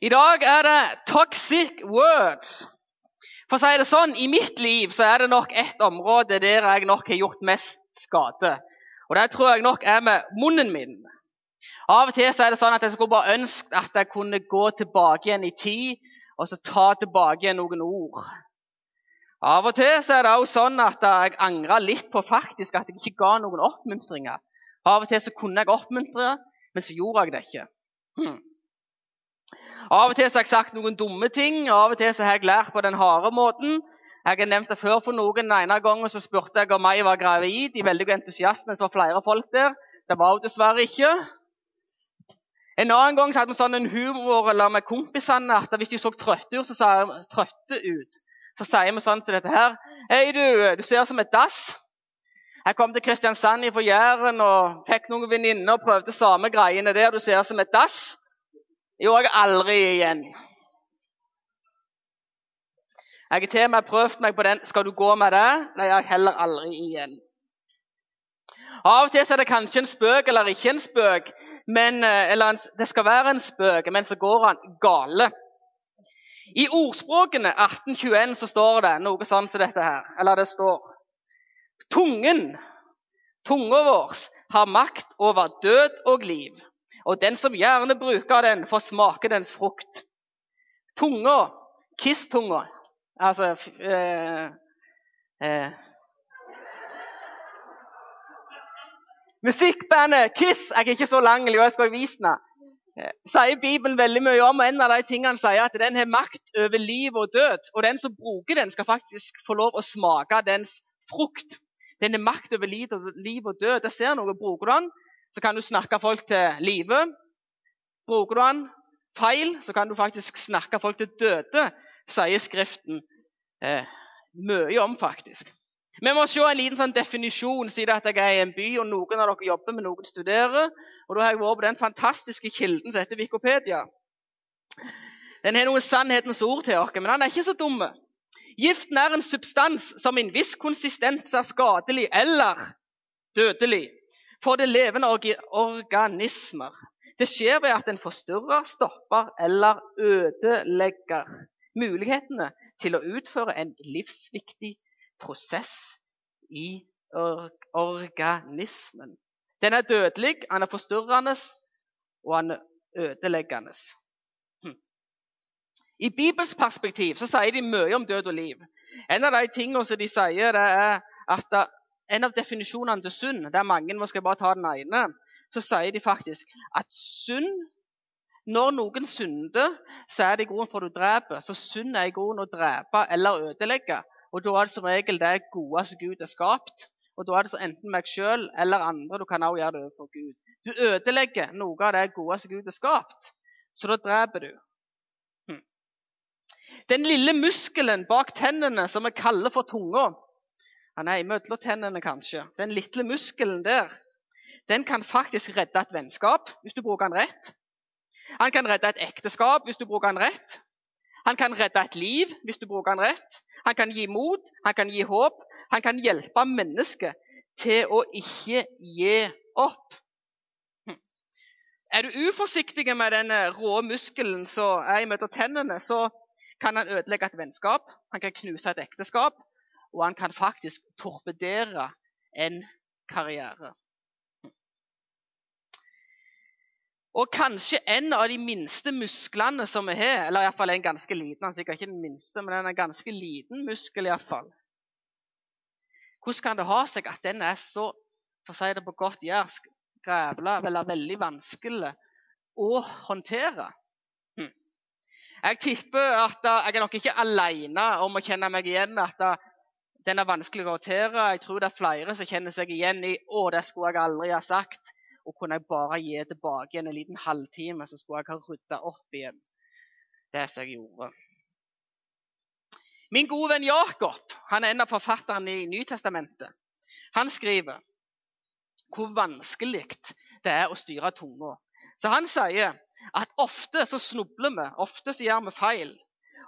I dag er det 'toxic words'. For å si det sånn, I mitt liv så er det nok ett område der jeg nok har gjort mest skade. Og det tror jeg nok er med munnen min. Av og til så er det sånn at jeg skulle bare ønske at jeg kunne gå tilbake igjen i tid og så ta tilbake igjen noen ord. Av og til så er det også sånn at jeg angrer litt på faktisk at jeg ikke ga noen oppmuntringer. Av og til så kunne jeg oppmuntre, men så gjorde jeg det ikke. Hmm. Av og til har jeg sagt noen dumme ting, av og til har jeg lært på den harde måten. Jeg har nevnt det før for noen. Den ene gangen så spurte jeg om jeg var gravid. I veldig god entusiasme, så var flere folk der. Det var hun dessverre ikke. En annen gang så hadde vi sånn en humor eller med kompisene at hvis de så trøtte ut, så, sa, trøtte ut, så sier vi sånn som dette her. Hei, du, du ser ut som et dass. Jeg kom til Kristiansand fra Jæren og fikk noen venninner og prøvde samme greiene der. Du ser ut som et dass. Gjorde jeg aldri igjen. Jeg har til og med prøvd meg på den. Skal du gå med det? Nei, jeg heller aldri igjen. Av og til er det kanskje en spøk eller ikke en spøk. Men, eh, eller en, det skal være en spøk, men så går han gale. I ordspråkene 1821 så står det noe sånn som dette her. Eller det står Tungen, tunga vår, har makt over død og liv og den som gjerne bruker den, får smake dens frukt. Tunga, kiss-tunga Altså eh, eh. Musikkbandet Kiss Jeg er ikke så lang, jeg skal vise den. Eh, sier Bibelen veldig mye om, og En av de tingene sier at den har makt over liv og død. Og den som bruker den, skal faktisk få lov å smake dens frukt. Den har makt over liv og død. Jeg ser noe, Bruker du den, så kan du snakke folk til live. Bruker du den feil, så kan du faktisk snakke folk til døde, sier Skriften eh, mye om, faktisk. Vi må se en liten sånn definisjon, siden at jeg er i en by, og noen av dere jobber med noen studerer. Og Da har jeg vært på den fantastiske kilden som heter Wikipedia. Den har noen sannhetens ord til oss, men den er ikke så dum. Giften er en substans som i en viss konsistens er skadelig eller dødelig for det levende organismer. Det skjer ved at en forstyrrer, stopper eller ødelegger mulighetene til å utføre en livsviktig prosess i organismen. Den er dødelig, han er forstyrrende, og han er ødeleggende. Hm. I Bibels perspektiv så sier de mye om død og liv. En av de tingene som de sier, det er at en av definisjonene til synd, det er mange, nå skal jeg bare ta den ene, så sier de faktisk at synd Når noen synder, så er det i grunnen for at du dreper. Så synd er i grunnen å drepe eller ødelegge. Og da er det som regel det gode som Gud har skapt. Og da er det så enten meg sjøl eller andre. Du kan også gjøre det overfor Gud. Du ødelegger noe av det gode som Gud har skapt. Så da dreper du. Hm. Den lille muskelen bak tennene som vi kaller for tunga, han er imellom tennene, kanskje. Den lille muskelen der den kan faktisk redde et vennskap hvis du bruker den rett. Han kan redde et ekteskap hvis du bruker den rett. Han kan redde et liv hvis du bruker den rett. Han kan gi mot, han kan gi håp. Han kan hjelpe mennesket til å ikke gi opp. Hm. Er du uforsiktig med den rå muskelen som er mellom tennene, så kan han ødelegge et vennskap, han kan knuse et ekteskap, og han kan faktisk torpedere en karriere. Og kanskje en av de minste musklene som vi har, eller iallfall en ganske liten han sikkert ikke den minste, men en ganske liten muskel iallfall. Hvordan kan det ha seg at den er så for å si det på godt jærsk, grævla eller veldig vanskelig å håndtere? Hm. Jeg tipper at jeg er nok ikke alene om å kjenne meg igjen at den er vanskelig å håndtere. Jeg tror det er flere som kjenner seg igjen i 'Å, det skulle jeg aldri ha sagt'. Og kunne jeg bare gi tilbake igjen en liten halvtime, så skulle jeg ha rydda opp igjen det som jeg gjorde. Min gode venn Jakob han er en av forfatterne i Nytestamentet. Han skriver hvor vanskelig det er å styre tunga. Så han sier at ofte så snubler vi, ofte så gjør vi feil.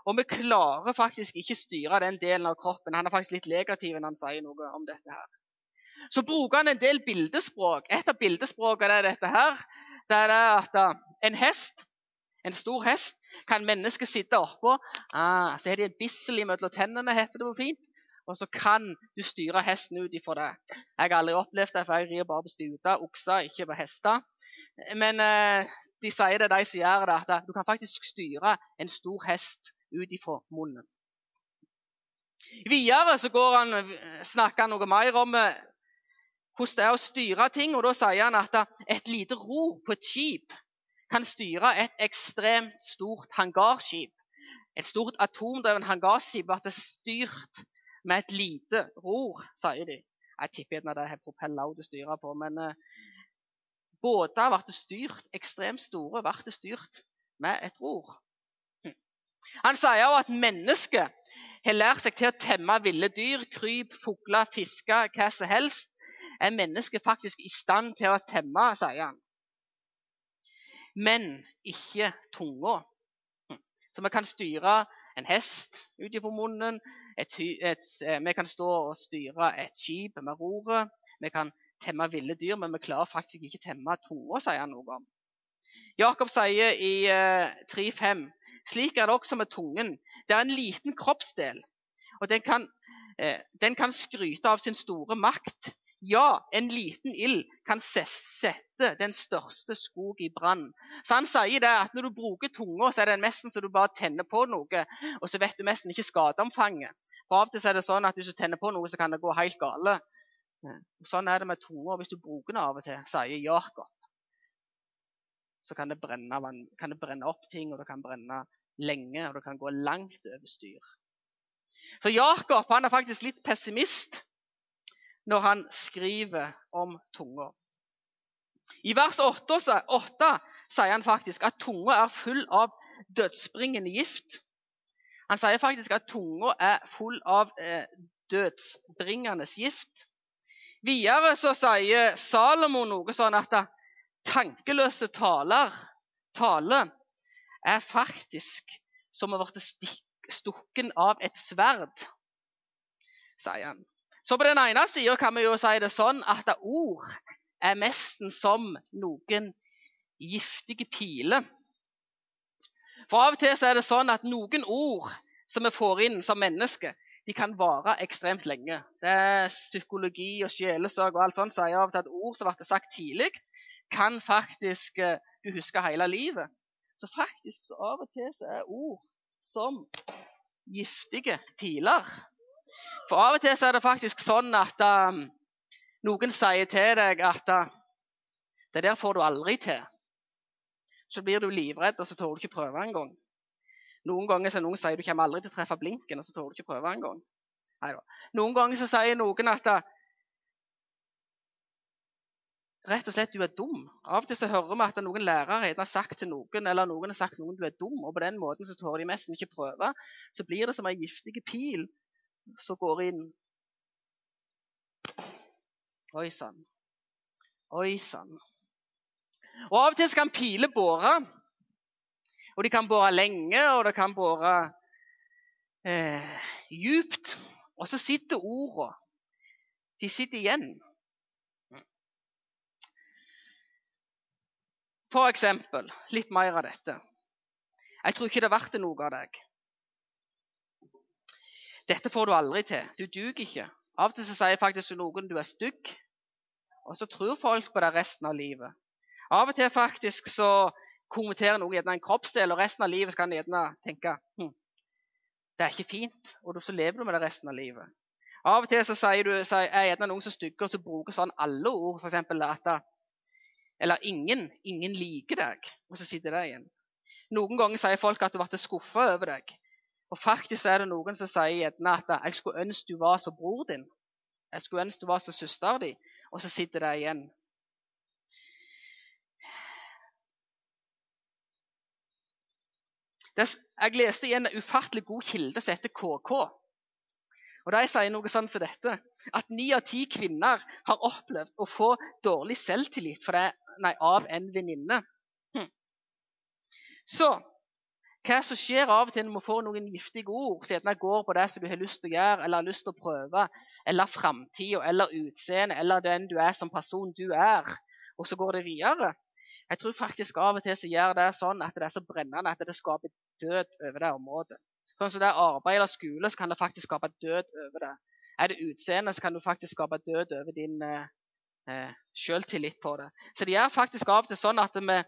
Og vi klarer faktisk ikke styre den delen av kroppen. Han er faktisk litt negativ når han sier noe om dette her. Så bruker han en del bildespråk. Et av bildespråkene er dette her. Det er at en hest En stor hest kan mennesket sitte oppå. Ah, så har de et bissel mellom tennene, heter det på fint. Og så kan du styre hesten ut ifra det. Jeg har aldri opplevd det, for jeg rir bare på stuter, okser, ikke på hester. Men eh, de sier det, de som gjør det, at du kan faktisk styre en stor hest ut ifra munnen. Videre så han, snakker han noe mer om eh, hvordan det er å styre ting. og Da sier han at et lite ro på et skip kan styre et ekstremt stort hangarskip. Et stort atomdrevet hangarskip blir styrt med et lite ror, sier de. Jeg tipper gjerne det har propeller å styre på, men eh, båter ble styrt, ekstremt store, ble styrt med et ror. Hm. Han sier også at mennesket har lært seg til å temme ville dyr, kryp, fugler, fiske, hva som helst. Er mennesket faktisk i stand til å temme, sier han men ikke tunga. Så vi kan styre en hest ut ifra munnen. Et, et, eh, vi kan stå og styre et skip med roret. Vi kan temme ville dyr, men vi klarer faktisk ikke temme tunga, sier han noe om. Jakob sier i eh, 3.5.: Slik er det også med tungen. Det er en liten kroppsdel, og den kan, uh, den kan skryte av sin store makt. Ja, en liten ild kan sette den største skog i brann. Så han sier det at når du bruker tunga, så er det nesten så du bare tenner på noe, og så vet du nesten ikke skadeomfanget. For Av og til er det sånn at hvis du tenner på noe, så kan det gå helt gale. Sånn er det med tunga hvis du bruker den av og til, sier Jakob. Så kan det, brenne, kan det brenne opp ting, og det kan brenne lenge, og det kan gå langt over styr. Så Jakob han er faktisk litt pessimist når han skriver om tunga. I vers 8, 8 sier han faktisk at tunga er full av dødsbringende gift. Han sier faktisk at tunga er full av eh, dødsbringende gift. Videre så sier Salomo noe sånn at tankeløse taler, tale er faktisk som å bli stukken av et sverd, sier han. Så på den ene sida kan vi jo si det sånn at ord er nesten som noen giftige piler. For av og til er det sånn at noen ord som vi får inn som mennesker, de kan vare ekstremt lenge. Det er Psykologi og sjelesorg og alt sånt sier av og til at ord som ble sagt tidlig, kan faktisk eh, du huske hele livet. Så faktisk så av og til så er ord som giftige piler. For av og til så er det faktisk sånn at um, noen sier til deg at uh, det der får du aldri til. Så blir du livredd, og så tør du ikke prøve engang. Noen ganger så noen sier du kommer aldri til å treffe blinken, og så tør du ikke prøve engang. Noen ganger så sier noen at uh, rett og slett du er dum. Av og til så hører vi at noen lærere har sagt til noen eller noen har sagt noen du er dum, og på den måten så tør de nesten ikke prøve. Så blir det som en giftig pil som går inn. Oi sann. Oi sann. Og Av og til kan piler bore. Og de kan bore lenge, og det kan bore eh, djupt. Og så sitter ordene. De sitter igjen. For eksempel, litt mer av dette. Jeg tror ikke det verdt noe av deg. Dette får du aldri til. Du duger ikke. Av og til sier faktisk noen du er stygg, og så tror folk på deg resten av livet. Av og til faktisk så kommenterer noen gjerne en kroppsdel, og resten av livet kan de gjerne tenke hm, det er ikke fint, og så lever du med det resten av livet. Av og til så sier du, så er gjerne noen så stygge og så bruker sånn alle ord, f.eks. at eller ingen, ingen liker deg, og så sitter det igjen. Noen ganger sier folk at du ble skuffa over deg. Og faktisk er det noen som sier gjerne at 'jeg skulle ønske du var som bror din'. 'Jeg skulle ønske du var som søster di'. Og så sitter det igjen. Jeg leste i en ufattelig god kilde som heter KK. Og De sier noe sånn som dette at ni av ti kvinner har opplevd å få dårlig selvtillit det, nei, av en venninne. Hm. Så hva som skjer av og til når vi får noen giftige ord som gjerne går på det som du har lyst til å gjøre, eller har lyst til å prøve, eller framtida, eller utseendet, eller den du er som person du er, og så går det videre. Jeg tror faktisk av og til så gjør det sånn at det er så brennende at det skaper død over det området. Sånn som det er arbeid eller skole, så kan det faktisk skape død over det. Er det utseende, så kan du faktisk skape død over din eh, eh selvtillit på det. Så det er faktisk av og til sånn at vi,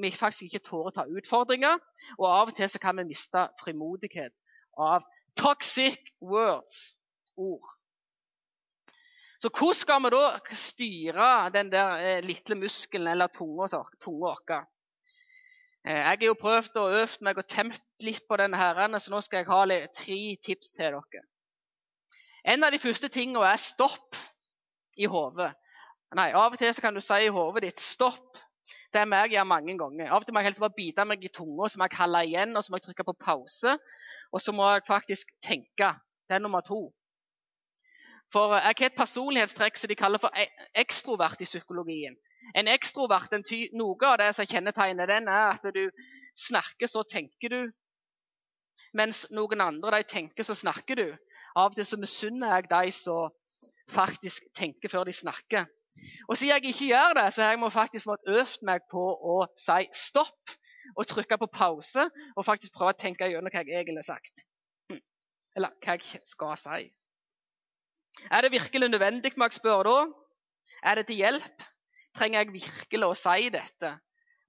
vi faktisk ikke tårer å ta utfordringer. Og av og til så kan vi miste frimodighet av toxic words, ord. Så hvordan skal vi da styre den der eh, lille muskelen eller tunga vår? Eh, jeg har jo prøvd og øvd meg og temt litt på denne, herren, så nå skal jeg ha tre tips til dere. En av de første tingene er stopp i hodet. Nei, Av og til så kan du si i hodet ditt 'stopp'. Det er meg jeg gjør mange ganger. Av og til må jeg helst bare bite meg i tunga, så må jeg holde igjen, og så må jeg trykke på pause. Og så må jeg faktisk tenke. Det er nummer to. For jeg har et personlighetstrekk som de kaller for e- ekstrovert i psykologien. En ekstrovert, en ty, Noe av det som kjennetegner den, er at du snakker, så tenker du. Mens noen andre de tenker, så snakker du. Av og til så misunner jeg de som faktisk tenker før de snakker. Og siden jeg ikke gjør det, så har jeg faktisk måttet øvd meg på å si stopp og trykke på pause og faktisk prøve å tenke gjennom hva jeg egentlig har sagt. Hm. Eller hva jeg skal si. Er det virkelig nødvendig, må jeg spørre da? Er det til hjelp? Trenger jeg virkelig å si dette?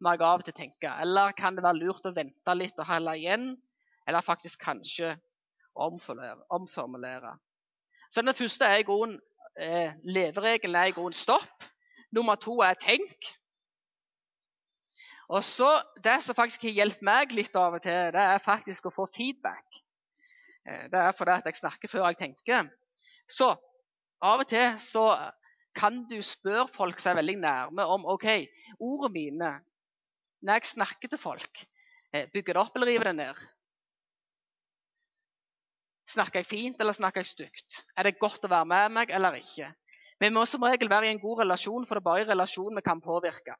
må jeg av og til tenke. Eller kan det være lurt å vente litt og holde igjen? Eller faktisk kanskje omformulere? Så den første er i grunnen eh, Leveregelen er i grunnen stopp. Nummer to er tenk. Og så Det som faktisk har hjulpet meg litt av og til, det er faktisk å få feedback. Eh, det er fordi at jeg snakker før jeg tenker. Så av og til så kan du spørre folk seg veldig nærme om ok, ordene mine når jeg snakker til folk, eh, bygger det opp eller river det ned? Snakker jeg fint eller snakker jeg stygt? Er det godt å være med meg eller ikke? Vi må som regel være i en god relasjon, for det er bare i relasjon vi kan påvirke.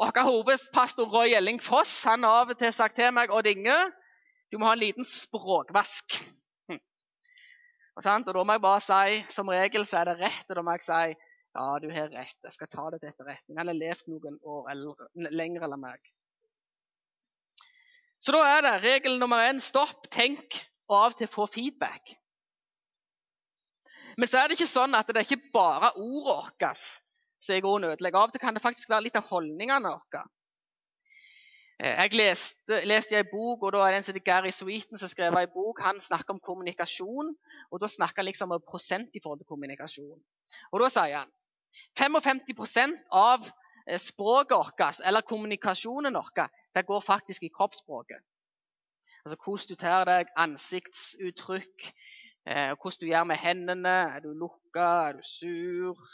Og Hovedpastor Roy Elling Foss han har av og til sagt til meg Odd Inge, du må ha en liten språkvask. Og, og Da må jeg bare si som regel så er det rett, og da må jeg si ja, du har rett. Jeg skal ta det til etterretning. Han har levd noen år lenger enn meg. Så da er det regel nummer én stopp, tenk, og av og til få feedback. Men så er det ikke sånn at det er ikke bare ordene våre som er grunnen. Av og til kan det faktisk være litt av holdningene våre. Eh, jeg leste, leste en bok, og da er det en som heter Gary Sweeten som skrev en bok. Han snakker om kommunikasjon, og da snakker han liksom om prosent i forhold til kommunikasjon. Og Da sier han 55 av eh, språket vårt, eller kommunikasjonen vår, det går faktisk i kroppsspråket. Altså hvordan du tar deg, ansiktsuttrykk, eh, hvordan du gjør med hendene. Er du lukka, er du sur?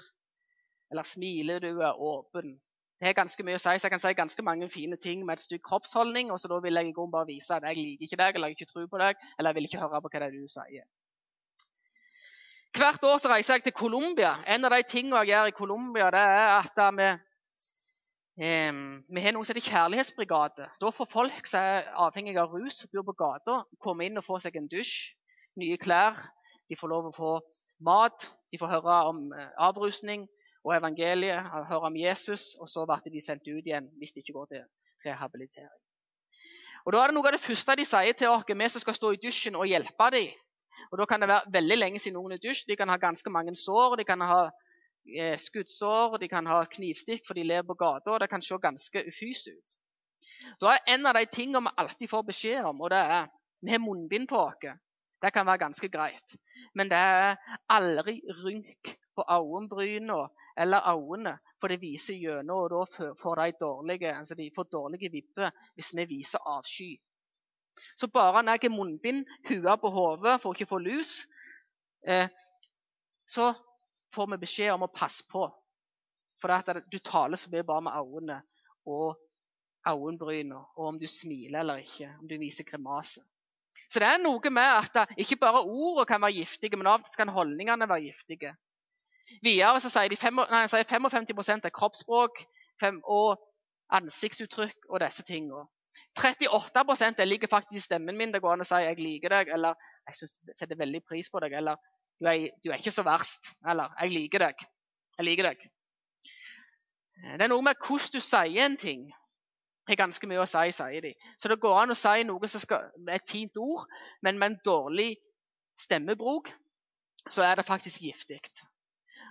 Eller smiler du, er åpen? Det er ganske mye å si, så jeg kan si ganske mange fine ting med et stygg kroppsholdning. Og så da vil jeg i grunnen bare vise at jeg liker ikke deg, eller jeg ikke tror på deg, eller jeg vil ikke høre på hva det er du sier. Hvert år så reiser jeg til Colombia. En av de tingene jeg gjør i Colombia, det er at vi, eh, vi har noe som heter kjærlighetsbrigade. Da får folk som er avhengig av rus, bor på gata, komme inn og få seg en dusj, nye klær. De får lov å få mat, de får høre om eh, avrusning og evangeliet, høre om Jesus, og så ble de sendt ut igjen hvis de ikke går til rehabilitering. Og Da er det noe av det første de sier til oss, vi som skal stå i dusjen og hjelpe dem. Og Da kan det være veldig lenge siden noen er dusj. De kan ha ganske mange sår, de kan ha skuddsår, de kan ha knivstikk for de lever på gata. og Det kan se ganske ufys ut. Da er En av de tingene vi alltid får beskjed om, og det er vi har munnbind på oss. Det kan være ganske greit. Men det er aldri rynk på øyenbrynene eller øynene, for det viser gjennom, og da får de dårlige, altså de får dårlige vibber hvis vi viser avsky. Så bare når jeg har munnbind, hua på hodet for å ikke få lus, eh, så får vi beskjed om å passe på. For at du taler så mye bare med øynene og øyenbrynene, og om du smiler eller ikke, om du viser grimase. Så det er noe med at ikke bare ordene kan være giftige, men av og til kan holdningene være giftige. Videre så sier de fem, nei, sier 55 er kroppsspråk fem, og ansiktsuttrykk og disse tingene. 38% ligger faktisk i stemmen min. Det går an å si 'jeg liker deg', eller 'jeg synes, setter veldig pris på deg', eller du er, du er, ikke så verst', eller 'jeg liker deg'. Jeg liker deg. Det er noe med hvordan du sier en ting. Det er ganske mye å si, sier de. Så det går an å si noe som skal, et fint ord, men med en dårlig stemmebruk så er det faktisk giftig.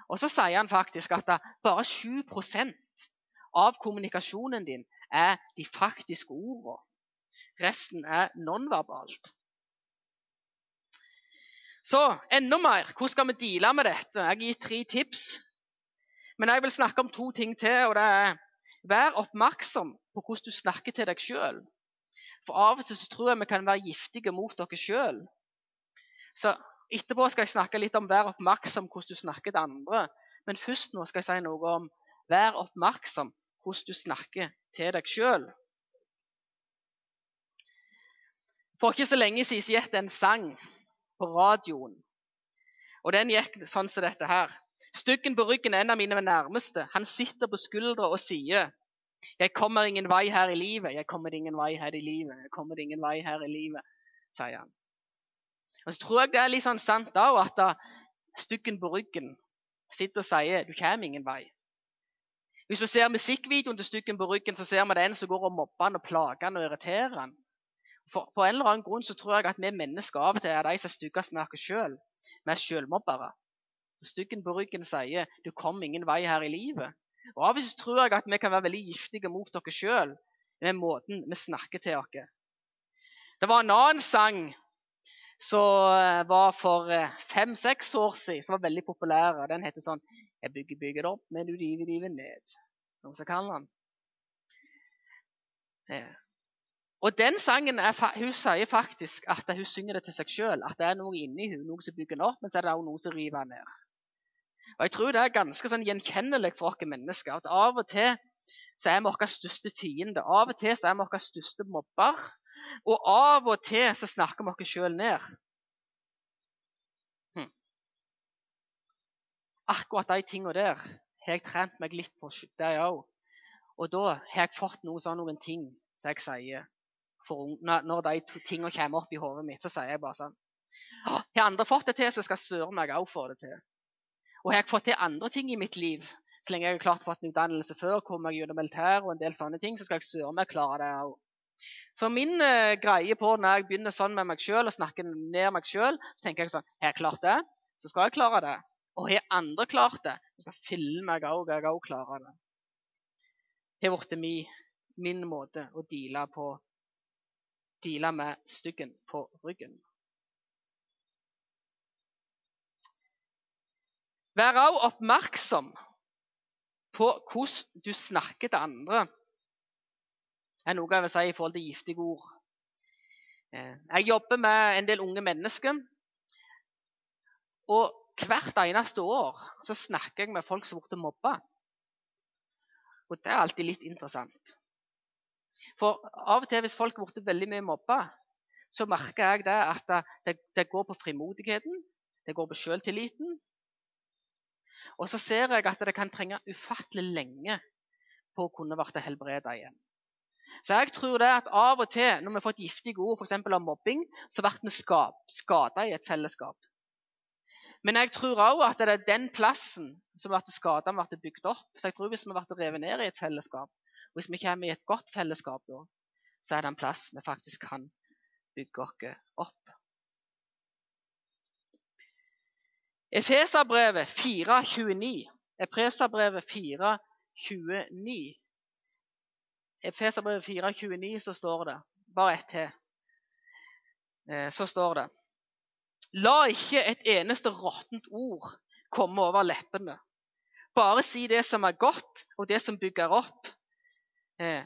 Og så sier han faktisk at bare 7% av kommunikasjonen din er de faktiske ordene. Resten er nonverbalt. Så enda mer. Hvordan skal vi deale med dette? Jeg gitt tre tips. Men jeg vil snakke om to ting til. og det er Vær oppmerksom på hvordan du snakker til deg sjøl. For av og til så tror jeg vi kan være giftige mot dere sjøl. Så etterpå skal jeg snakke litt om vær oppmerksom hvordan du snakker til andre. Men først nå skal jeg si noe om vær oppmerksom hvordan du snakker til deg sjøl. For ikke så lenge siden gikk det en sang på radioen. Og den gikk sånn som dette her. Styggen på ryggen er en av mine nærmeste. Han sitter på skuldra og sier jeg kommer ingen vei her i livet, jeg kommer ingen vei her i livet, jeg kommer ingen vei her i livet, sier han. Og Så tror jeg det er litt sånn sant da, at da styggen på ryggen sitter og sier du kommer ingen vei. Hvis vi ser musikkvideoen til styggen på ryggen, så ser vi det en som går og mobber han og plager han og irriterer han. For På en eller annen grunn så tror jeg at vi mennesker av og til er de som er styggest med oss sjøl. Vi er sjølmobbere. Så styggen på ryggen sier du kom ingen vei her i livet. Og Av og til tror jeg at vi kan være veldig giftige mot dere sjøl med måten vi snakker til dere. Det var en annen sang som eh, var for eh, fem-seks år siden, som var veldig populær. Den heter sånn 'Jeg bygger bygger opp, men du river river ned'. Noen som kaller den. Og den sangen er, hun sier faktisk at hun synger det til seg sjøl. At det er noe inni hun, noe som bygger den opp, men så er det også noe som river den ned. Og Jeg tror det er ganske sånn gjenkjennelig for oss mennesker. at Av og til så er vi vår største fiende. Av og til så er vi vår største mobber. Og av og til så snakker vi oss sjøl ned. Hm. Akkurat de tingene der har jeg trent meg litt på, det òg. Og da har jeg fått noe sånn, noen ting som jeg sier for, Når de to tingene kommer opp i hodet mitt, så sier jeg bare sånn Har andre fått det til, så skal søren meg òg få det til. Og har jeg fått til andre ting i mitt liv, så lenge jeg har klart å få en utdannelse før, kommer jeg gjennom militær og en del sånne ting, så skal jeg søren meg klare det òg. Så min uh, greie på når jeg begynner sånn med meg sjøl og snakker ned meg sjøl, så tenker jeg sånn Har jeg klart det, så skal jeg klare det. Og har andre klart det, så skal filme meg òg, jeg òg klarer. Det har blitt min, min måte å deale på deale med styggen på ryggen. Vær også oppmerksom på hvordan du snakker til andre. Det er noe jeg vil si i forhold til giftige ord. Eh, jeg jobber med en del unge mennesker. Og hvert eneste år så snakker jeg med folk som har blitt mobba. Og det er alltid litt interessant. For av og til hvis folk har blitt veldig mye mobba, så merker jeg det at det, det går på frimodigheten, det går på selvtilliten, og så ser jeg at det kan trenge ufattelig lenge på å kunne bli helbreda igjen. Så jeg tror det at av og til når vi har fått giftige ord f.eks. om mobbing, så blir vi skada i et fellesskap. Men jeg tror òg at det er den plassen som blir skada, blir bygd opp. Så jeg tror hvis vi blir revet ned i et fellesskap, hvis vi kommer i et godt fellesskap da, så er det en plass vi faktisk kan bygge oss opp. Efeserbrevet 4,29. Efeserbrevet 4,29. Efeserbrevet 4,29 så står det Bare ett til. Eh, så står det La ikke et eneste råttent ord komme over leppene. Bare si det som er godt, og det som bygger opp. Eh,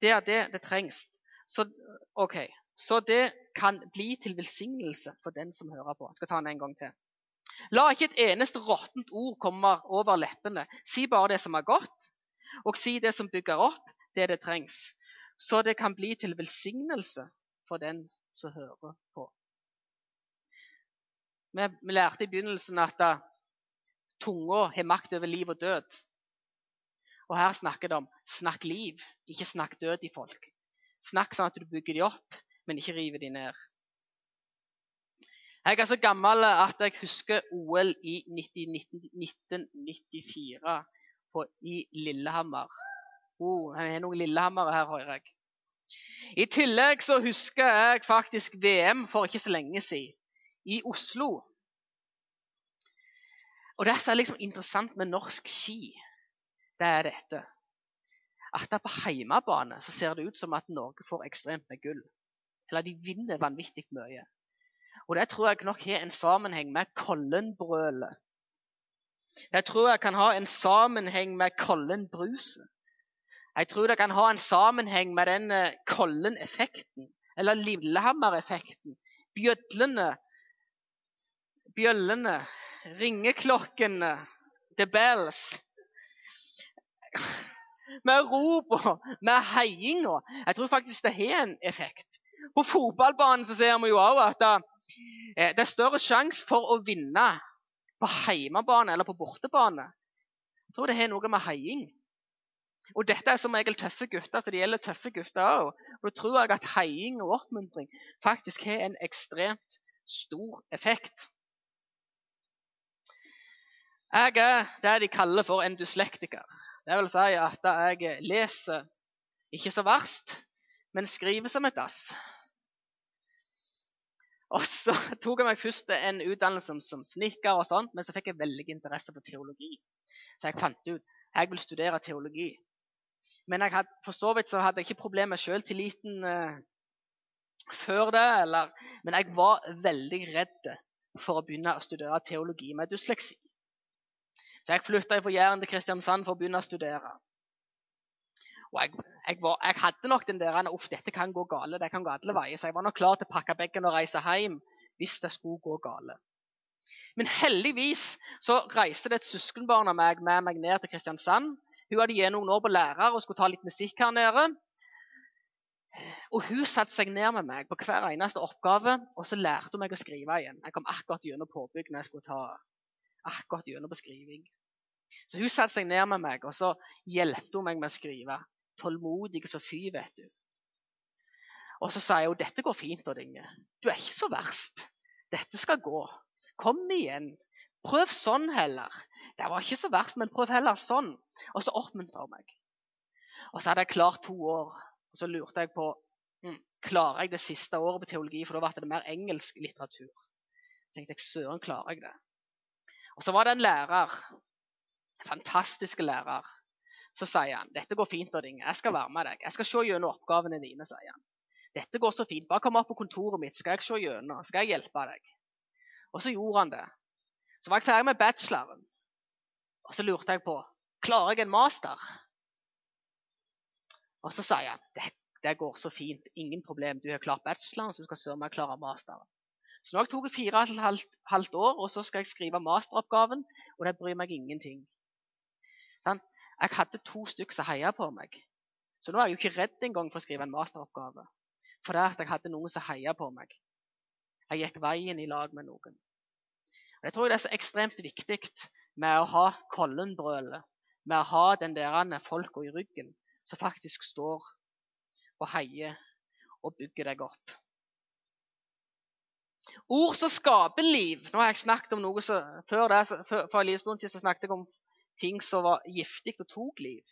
det er det det trengs. Så, okay. så det kan bli til velsignelse for den som hører på. Jeg skal ta den en gang til. La ikke et eneste råttent ord komme over leppene. Si bare det som er godt, og si det som bygger opp det det trengs. Så det kan bli til velsignelse for den som hører på. Vi, lærte i begynnelsen at uh, tunga har makt over liv og død. Og her snakker det om snakk liv, ikke snakk død i folk. Snakk sånn at du bygger dem opp, men ikke river dem ned. Jeg er så gammel at jeg husker OL i 1994. på, i Lillehammer. Oh, jeg har noen Lillehammere her, hører jeg. I tillegg så husker jeg faktisk VM for ikke så lenge siden, i Oslo. Og Det som er liksom interessant med norsk ski, det er dette. At på hjemmebane så ser det ut som at Norge får ekstremt med gull. Eller de vinner vanvittig mye. Og det tror jeg nok har en sammenheng med Kollenbrølet. Jeg tror jeg kan ha en sammenheng med Kollenbruset. Jeg tror det kan ha en sammenheng med den eh, Kollen-effekten, eller Lillehammer-effekten. Bjødlene, bjøllene, ringeklokkene, the bells. Med ropa, med heiinga. Jeg tror faktisk det har en effekt. På fotballbanen så ser vi jo òg at eh, det er større sjanse for å vinne på heimebane eller på bortebane. Jeg tror det har noe med heiing og dette er som regel tøffe gutter, så det gjelder tøffe gutter òg. Og da tror jeg at heiing og oppmuntring faktisk har en ekstremt stor effekt. Jeg er det de kaller for en dyslektiker. Det vil si at jeg leser ikke så verst, men skriver som et dass. Og så tok jeg meg først en utdannelse som, som snekker, og sånt, men så fikk jeg veldig interesse for teologi. Så jeg fant ut jeg vil studere teologi. Men jeg hadde, for så vidt så hadde jeg ikke problemer med sjøltilliten uh, før det. Eller, men jeg var veldig redd for å begynne å studere teologi med dysleksi. Så jeg flytta fra Jæren til Kristiansand for å begynne å studere. Og jeg, jeg, var, jeg hadde nok den der Uff, dette kan gå gale. det kan gå alle veier. Så jeg var nok klar til å pakke bagen og reise hjem hvis det skulle gå gale. Men heldigvis så reiste det et søskenbarn av meg med meg ned til Kristiansand hun hadde gjennom noen år på lærer og skulle ta litt musikk her nede. Og Hun satte seg ned med meg på hver eneste oppgave, og så lærte hun meg å skrive igjen. Jeg kom akkurat gjennom påbygg når jeg skulle ta akkurat gjennom beskriving. Så Hun satte seg ned med meg og så hjelpte hun meg med å skrive. Tålmodig som fy, vet du. Og så sa jeg jo dette går fint, Odd Inge. Du er ikke så verst. Dette skal gå. Kom igjen. Prøv sånn heller. Det var ikke så verst, men prøv heller sånn. Og så oppmuntra hun meg. Og så hadde jeg klart to år. Og så lurte jeg på hm, klarer jeg det siste året på teologi, for da ble det mer engelsk litteratur. Så tenkte jeg søren, klarer jeg det? Og så var det en lærer, en fantastisk lærer, så sier han dette går fint, Odd Inge. Jeg skal være med deg. Jeg skal se gjennom oppgavene dine, sier han. Dette går så fint. Bare kom opp på kontoret mitt, skal jeg se gjennom. Skal jeg hjelpe deg? Og så gjorde han det. Så var jeg ferdig med bacheloren. Og så lurte jeg på klarer jeg en master. Og så sier han det, det går så fint, ingen problem. Du har klart bacheloren, så du skal søren meg klare masteren. Så nå har jeg fire og et halvt, halvt år, og så skal jeg skrive masteroppgaven. Og det bryr meg ingenting. Sånn? Jeg hadde to stykker som heia på meg. Så nå er jeg jo ikke redd engang for å skrive en masteroppgave. For det at jeg hadde noen som heia på meg. Jeg gikk veien i lag med noen. Og Jeg tror det er så ekstremt viktig med å ha Kollenbrølet, med å ha den der folka i ryggen som faktisk står og heier og bygger deg opp. Ord som skaper liv. Nå har jeg snakket om noe så, Før det, for, for en liten stund siden snakket jeg om ting som var giftig og tok liv.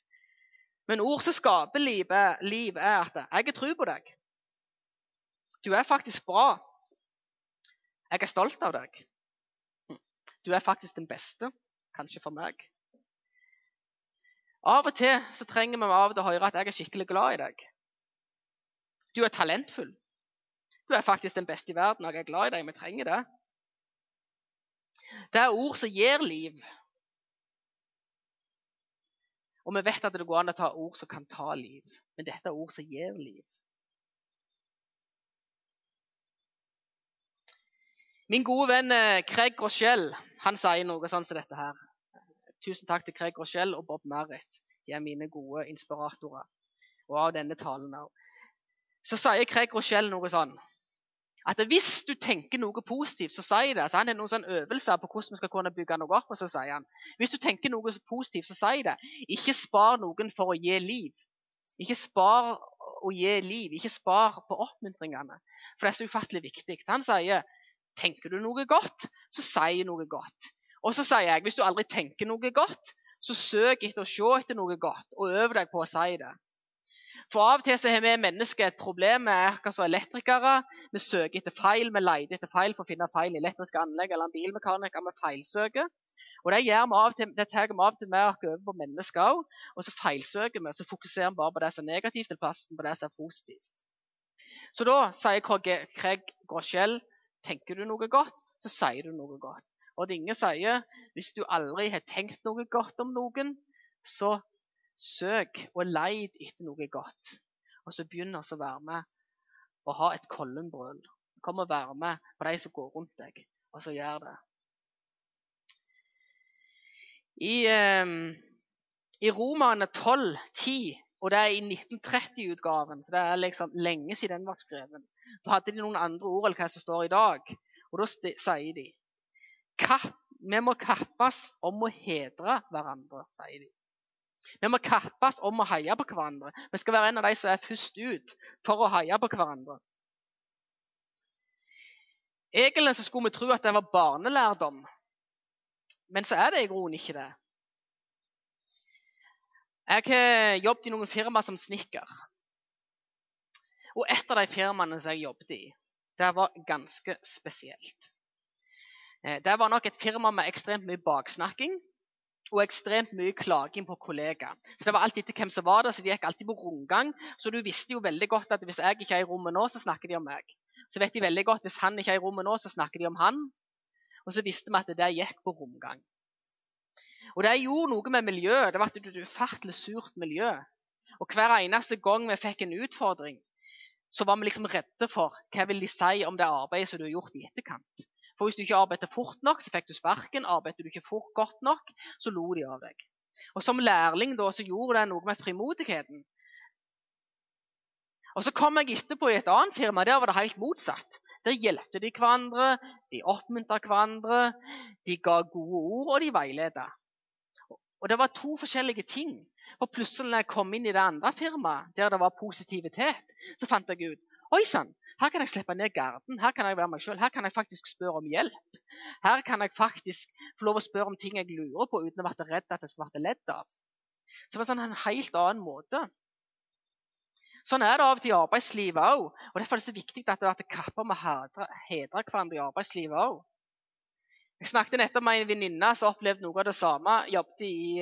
Men ord som skaper liv, er, liv, er at jeg har tro på deg. Du er faktisk bra. Jeg er stolt av deg. Du er faktisk den beste, kanskje for meg. Av og til så trenger vi av og til å høre at jeg er skikkelig glad i deg. Du er talentfull. Du er faktisk den beste i verden, og jeg er glad i deg. Vi trenger det. Det er ord som gir liv. Og vi vet at det går an å ta ord som kan ta liv, men dette er ord som gir liv. Min gode venn eh, Craig Rochelle han sier noe sånn som dette her. Tusen takk til Craig Rochelle og Bob Merritt. De er mine gode inspiratorer. Og av denne talen òg. Så sier Craig Rochelle noe sånn at hvis du tenker noe positivt, så sier det. Så han har noen sånn øvelser på hvordan vi skal kunne bygge noe opp. og så sier han, Hvis du tenker noe positivt, så sier det. Ikke spar noen for å gi liv. Ikke spar å gi liv. Ikke spar på oppmuntringene. For det er så ufattelig viktig. Så han sier Tenker du noe godt, så si noe godt. Og så sier jeg hvis du aldri tenker noe godt, så søk etter å se etter noe godt, og øv deg på å si det. For av og til så har vi mennesker et problem med akkurat som elektrikere. Vi søker etter feil, vi leter etter feil for å finne feil i elektriske anlegg eller en bilmekaniker. Vi feilsøker. Og Det gjør vi av og til, det tar vi av og til med oss over på mennesker òg. Og så feilsøker vi, og så fokuserer vi bare på det som er negativt, til plassen på det som er positivt. Så da sier Craig Groschel tenker du noe godt, så sier du noe godt. Og Dinge sier hvis du aldri har tenkt noe godt om noen, så Søk og leit etter noe godt. Og så begynner vi å være med og ha et Kollenbrøl. Kom og være med på de som går rundt deg, og så gjør det. I, um, i Romane 12, 10, og det er i 1930-utgaven, så det er liksom lenge siden den var skrevet, da hadde de noen andre ord enn hva som står i dag. Og da sier de Vi må kappes om å hedre hverandre, sier de. Vi må kappes om å heie på hverandre. Vi skal være en av de som er først ut for å heie på hverandre. Egentlig så skulle vi tro at det var barnelærdom, men så er det i grunnen ikke det. Jeg har jobbet i noen firma som snekker. Og et av de firmaene som jeg jobbet i, det var ganske spesielt. Eh, det var nok et firma med ekstremt mye baksnakking og ekstremt mye klaging på kollegaer. Så det var alltid etter hvem som var der, så de gikk alltid på rundgang. Så du visste jo veldig godt at hvis jeg ikke er i rommet nå, så snakker de om meg. Så vet de veldig godt hvis han ikke er i rommet nå, så snakker de om han. Og så visste vi at det der gikk på rundgang. Og det gjorde noe med miljøet. Det var et ufattelig surt miljø. Og hver eneste gang vi fikk en utfordring, så var vi liksom redde for hva vil de si om det arbeidet som du har gjort i etterkant. For hvis du ikke arbeidet fort nok, så fikk du sparken. Arbeidet du ikke fort godt nok, så lo de av deg. Og Som lærling da, så gjorde det noe med frimodigheten. Og Så kom jeg etterpå i et annet firma. Der var det helt motsatt. Der hjelpte de hverandre, de oppmuntra hverandre, de ga gode ord, og de veiledet. Og Det var to forskjellige ting. For plutselig når jeg kom inn i det andre firmaet, der det var positivitet, så fant jeg ut Oi sann, her kan jeg slippe ned garden. Her kan jeg være meg sjøl. Her kan jeg faktisk spørre om hjelp. Her kan jeg faktisk få lov å spørre om ting jeg lurer på, uten å være redd at jeg skal bli ledd av. Så det var sånn en helt annen måte. Sånn er det av og til i arbeidslivet òg. Og derfor er det så viktig at det er kapper med å hedre hverandre i arbeidslivet òg. Jeg snakket nettopp med en venninne som opplevde noe av det samme. Jobbet i,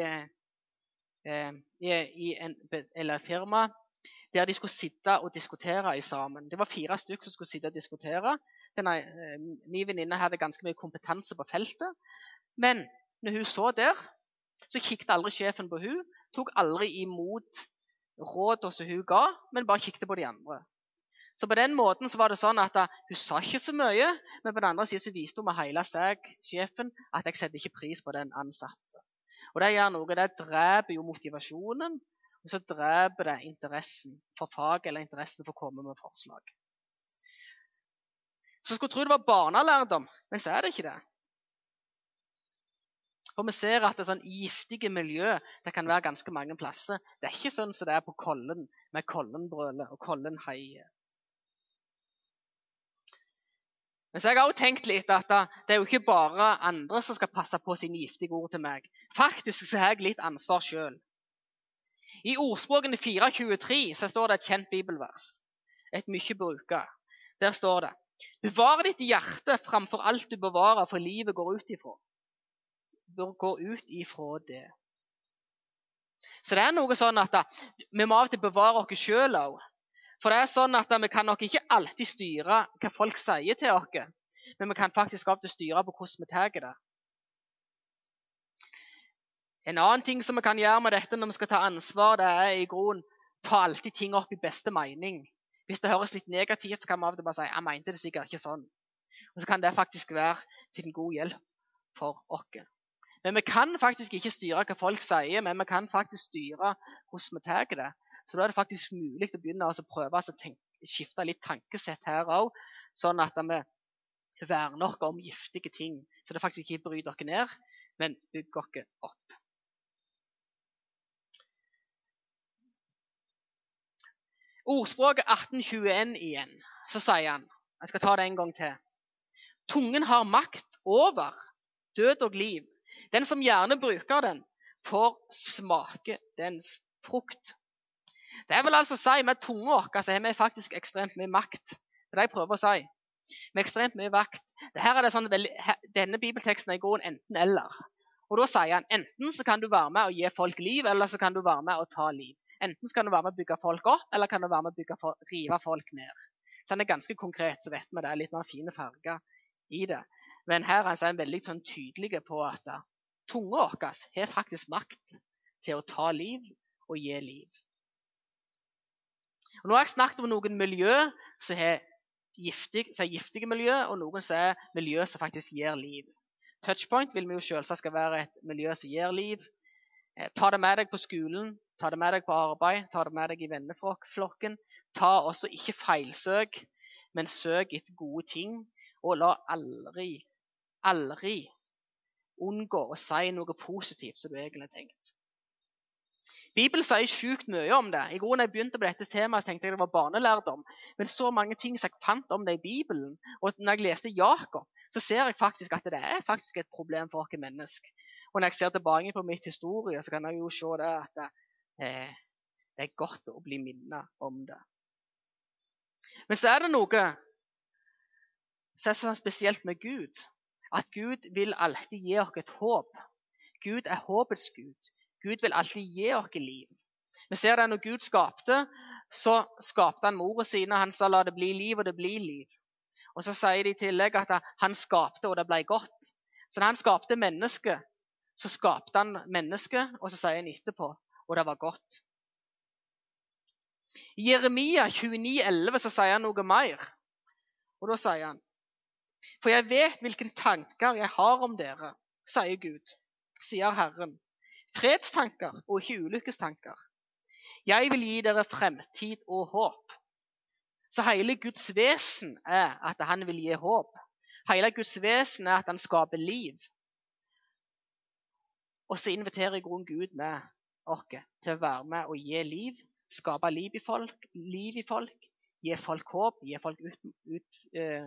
eh, i, i en, eller firma der de skulle sitte og diskutere sammen. Det var fire stykker som skulle sitte og diskutere. Denne, eh, min venninne hadde ganske mye kompetanse på feltet. Men når hun så der, så kikket aldri sjefen på hun, tok aldri imot rådene som hun ga, men bare kikket på de andre. Så på den måten så var det sånn at Hun sa ikke så mye, men på den andre siden så viste hun med hele seg, sjefen, at jeg setter ikke pris på den ansatte. Og Det gjør noe, det dreper jo motivasjonen og så dreper det interessen for faget eller interessen for å komme med forslag. Så skulle tro det var barnelærdom, men så er det ikke det. For vi ser at det sånn giftige miljø det kan være ganske mange plasser. Det er ikke sånn som det er på Kollen med Kollenbrølet og Kollenheiet. Men så har jeg også tenkt litt at det er jo ikke bare andre som skal passe på sine giftige ord til meg. Faktisk så har jeg litt ansvar sjøl. I ordspråkene 4.23 så står det et kjent bibelvers. Et mye bruka. Der står det Bevar ditt hjerte framfor alt du bevarer, for livet går ut ifra. Går ut ifra det. Så det er noe sånn at vi må av og til bevare oss sjøl òg. For det er sånn at vi kan nok ikke alltid styre hva folk sier til oss, men vi kan faktisk av og til styre på hvordan vi tar det. En annen ting som vi kan gjøre med dette når vi skal ta ansvar, det er i grunnen ta alltid ting opp i beste mening. Hvis det høres litt negativt, så kan vi av og til bare si jeg mente det sikkert ikke sånn. Og så kan det faktisk være til en god hjelp for oss. Men vi kan faktisk ikke styre hva folk sier, men vi kan faktisk styre hvordan vi tar det. Så da er det faktisk mulig å begynne å prøve å skifte litt tankesett her òg, sånn at vi verner oss om giftige ting. Så det faktisk ikke bryter oss ned, men bygger oss opp. Ordspråket 1821 igjen. Så sier han Jeg skal ta det en gang til. Tungen har makt over død og liv. Den som gjerne bruker den, får smake dens frukt. Det vil altså si med tunga vår så har vi faktisk ekstremt mye makt. Det er det jeg prøver å si. Med ekstremt mye vakt. Er det Sånn, denne bibelteksten er i grunnen enten-eller. Og Da sier han enten så kan du være med og gi folk liv, eller så kan du være med og ta liv. Enten skal du være med å bygge folk opp, eller kan du være med å bygge, rive folk ned. Så han er ganske konkret, så vet vi det er litt mer fine farger i det. Men her er han veldig sånn tydelig på at tunga vår har faktisk makt til å ta liv og gi liv. Og nå har jeg snakket om noen miljø som er giftig, giftige miljø, og noen som er miljø som faktisk gir liv. Touchpoint vil vi jo selvsagt skal være et miljø som gir liv. Eh, ta det med deg på skolen, ta det med deg på arbeid, ta det med deg i venneflokken. Ta også ikke feilsøk, men søk etter gode ting. Og la aldri, aldri unngå å si noe positivt som du egentlig har tenkt. Bibelen sier sjukt mye om det. I grunnen jeg begynte på dette temaet, så tenkte jeg det var barnelærdom. Men så mange ting som jeg fant om det i Bibelen, og når jeg leste Jakob, så ser jeg faktisk at det er faktisk et problem for oss mennesker. Og når jeg ser tilbake på mitt historie, så kan jeg jo se det at eh, det er godt å bli minnet om det. Men så er det noe som er sånn spesielt med Gud. At Gud vil alltid gi oss et håp. Gud er håpets Gud. Gud vil alltid gi oss liv. Vi ser det når Gud skapte, så skapte han mora sine. Han sa 'la det bli liv', og det blir liv. Og så sier de i tillegg at han skapte, og det ble godt. Så når han skapte mennesket, så skapte han mennesket, og så sier han etterpå og det var godt. I Jeremia 29, 11, så sier han noe mer. Og da sier han For jeg vet hvilke tanker jeg har om dere, sier Gud, sier Herren. Fredstanker og ikke ulykkestanker. Jeg vil gi dere fremtid og håp. Så hele Guds vesen er at han vil gi håp. Hele Guds vesen er at han skaper liv. Og så inviterer i grunnen Gud med oss til å være med og gi liv. Skape liv i folk, liv i folk gi folk håp, gi folk, ut, ut, uh,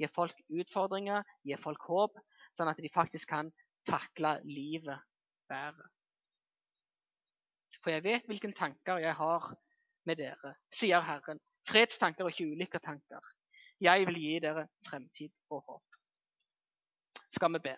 gi folk utfordringer, gi folk håp, sånn at de faktisk kan takle livet bedre. For jeg vet hvilke tanker jeg har med dere, sier Herren, Fredstanker og ikke ulike tanker. Jeg vil gi dere fremtid og håp. Skal vi be.